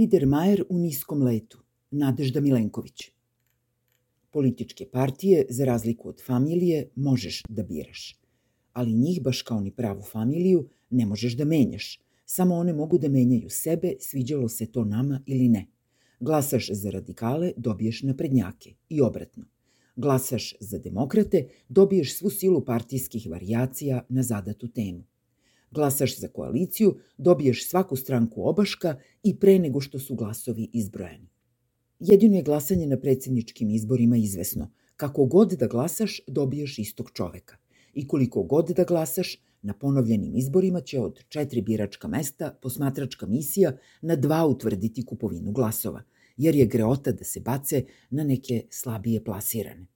Biedermajer u niskom letu, Nadežda Milenković. Političke partije, za razliku od familije, možeš da biraš. Ali njih, baš kao ni pravu familiju, ne možeš da menjaš. Samo one mogu da menjaju sebe, sviđalo se to nama ili ne. Glasaš za radikale, dobiješ naprednjake i obratno. Glasaš za demokrate, dobiješ svu silu partijskih varijacija na zadatu temu. Glasaš za koaliciju, dobiješ svaku stranku obaška i pre nego što su glasovi izbrojeni. Jedino je glasanje na predsjedničkim izborima izvesno. Kako god da glasaš, dobiješ istog čoveka. I koliko god da glasaš, na ponovljenim izborima će od četiri biračka mesta posmatračka misija na dva utvrditi kupovinu glasova, jer je greota da se bace na neke slabije plasirane.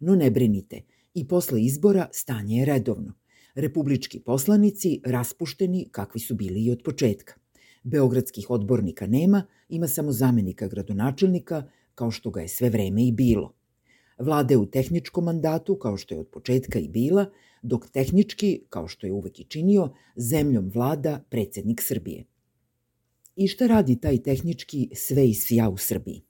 No ne brinite, i posle izbora stanje je redovno. Republički poslanici raspušteni kakvi su bili i od početka. Beogradskih odbornika nema, ima samo zamenika gradonačelnika, kao što ga je sve vreme i bilo. Vlada je u tehničkom mandatu, kao što je od početka i bila, dok tehnički, kao što je uvek i činio, zemljom vlada predsednik Srbije. I šta radi taj tehnički sve i svija u Srbiji?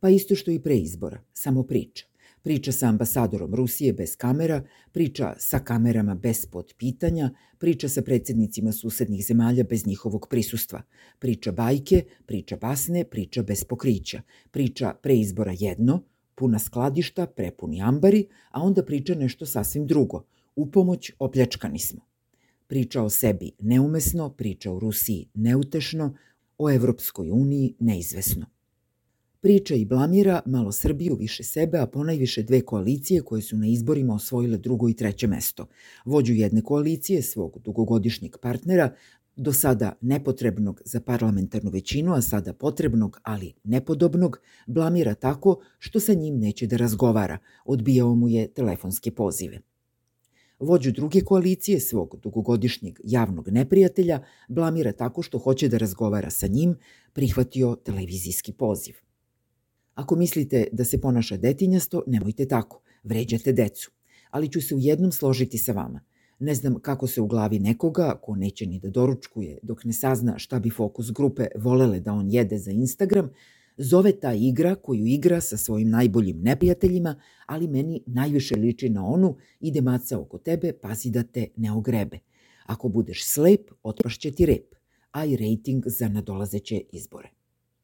Pa isto što i pre izbora, samo priča. Priča sa ambasadorom Rusije bez kamera, priča sa kamerama bez podpitanja, priča sa predsednicima susednih zemalja bez njihovog prisustva. Priča bajke, priča basne, priča bez pokrića. Priča pre izbora jedno, puna skladišta, prepuni ambari, a onda priča nešto sasvim drugo. U pomoć opljačkani smo. Priča o sebi neumesno, priča o Rusiji neutešno, o Evropskoj uniji neizvesno. Priča i blamira malo Srbiju, više sebe, a ponajviše dve koalicije koje su na izborima osvojile drugo i treće mesto. Vođu jedne koalicije, svog dugogodišnjeg partnera, do sada nepotrebnog za parlamentarnu većinu, a sada potrebnog, ali nepodobnog, blamira tako što sa njim neće da razgovara, odbijao mu je telefonske pozive. Vođu druge koalicije, svog dugogodišnjeg javnog neprijatelja, blamira tako što hoće da razgovara sa njim, prihvatio televizijski poziv. Ako mislite da se ponaša detinjasto, nemojte tako, vređate decu. Ali ću se u jednom složiti sa vama. Ne znam kako se u glavi nekoga, ko neće ni da doručkuje, dok ne sazna šta bi fokus grupe volele da on jede za Instagram, zove ta igra koju igra sa svojim najboljim neprijateljima, ali meni najviše liči na onu, ide maca oko tebe, pazi da te ne ogrebe. Ako budeš slep, otpašće ti rep, a i rejting za nadolazeće izbore.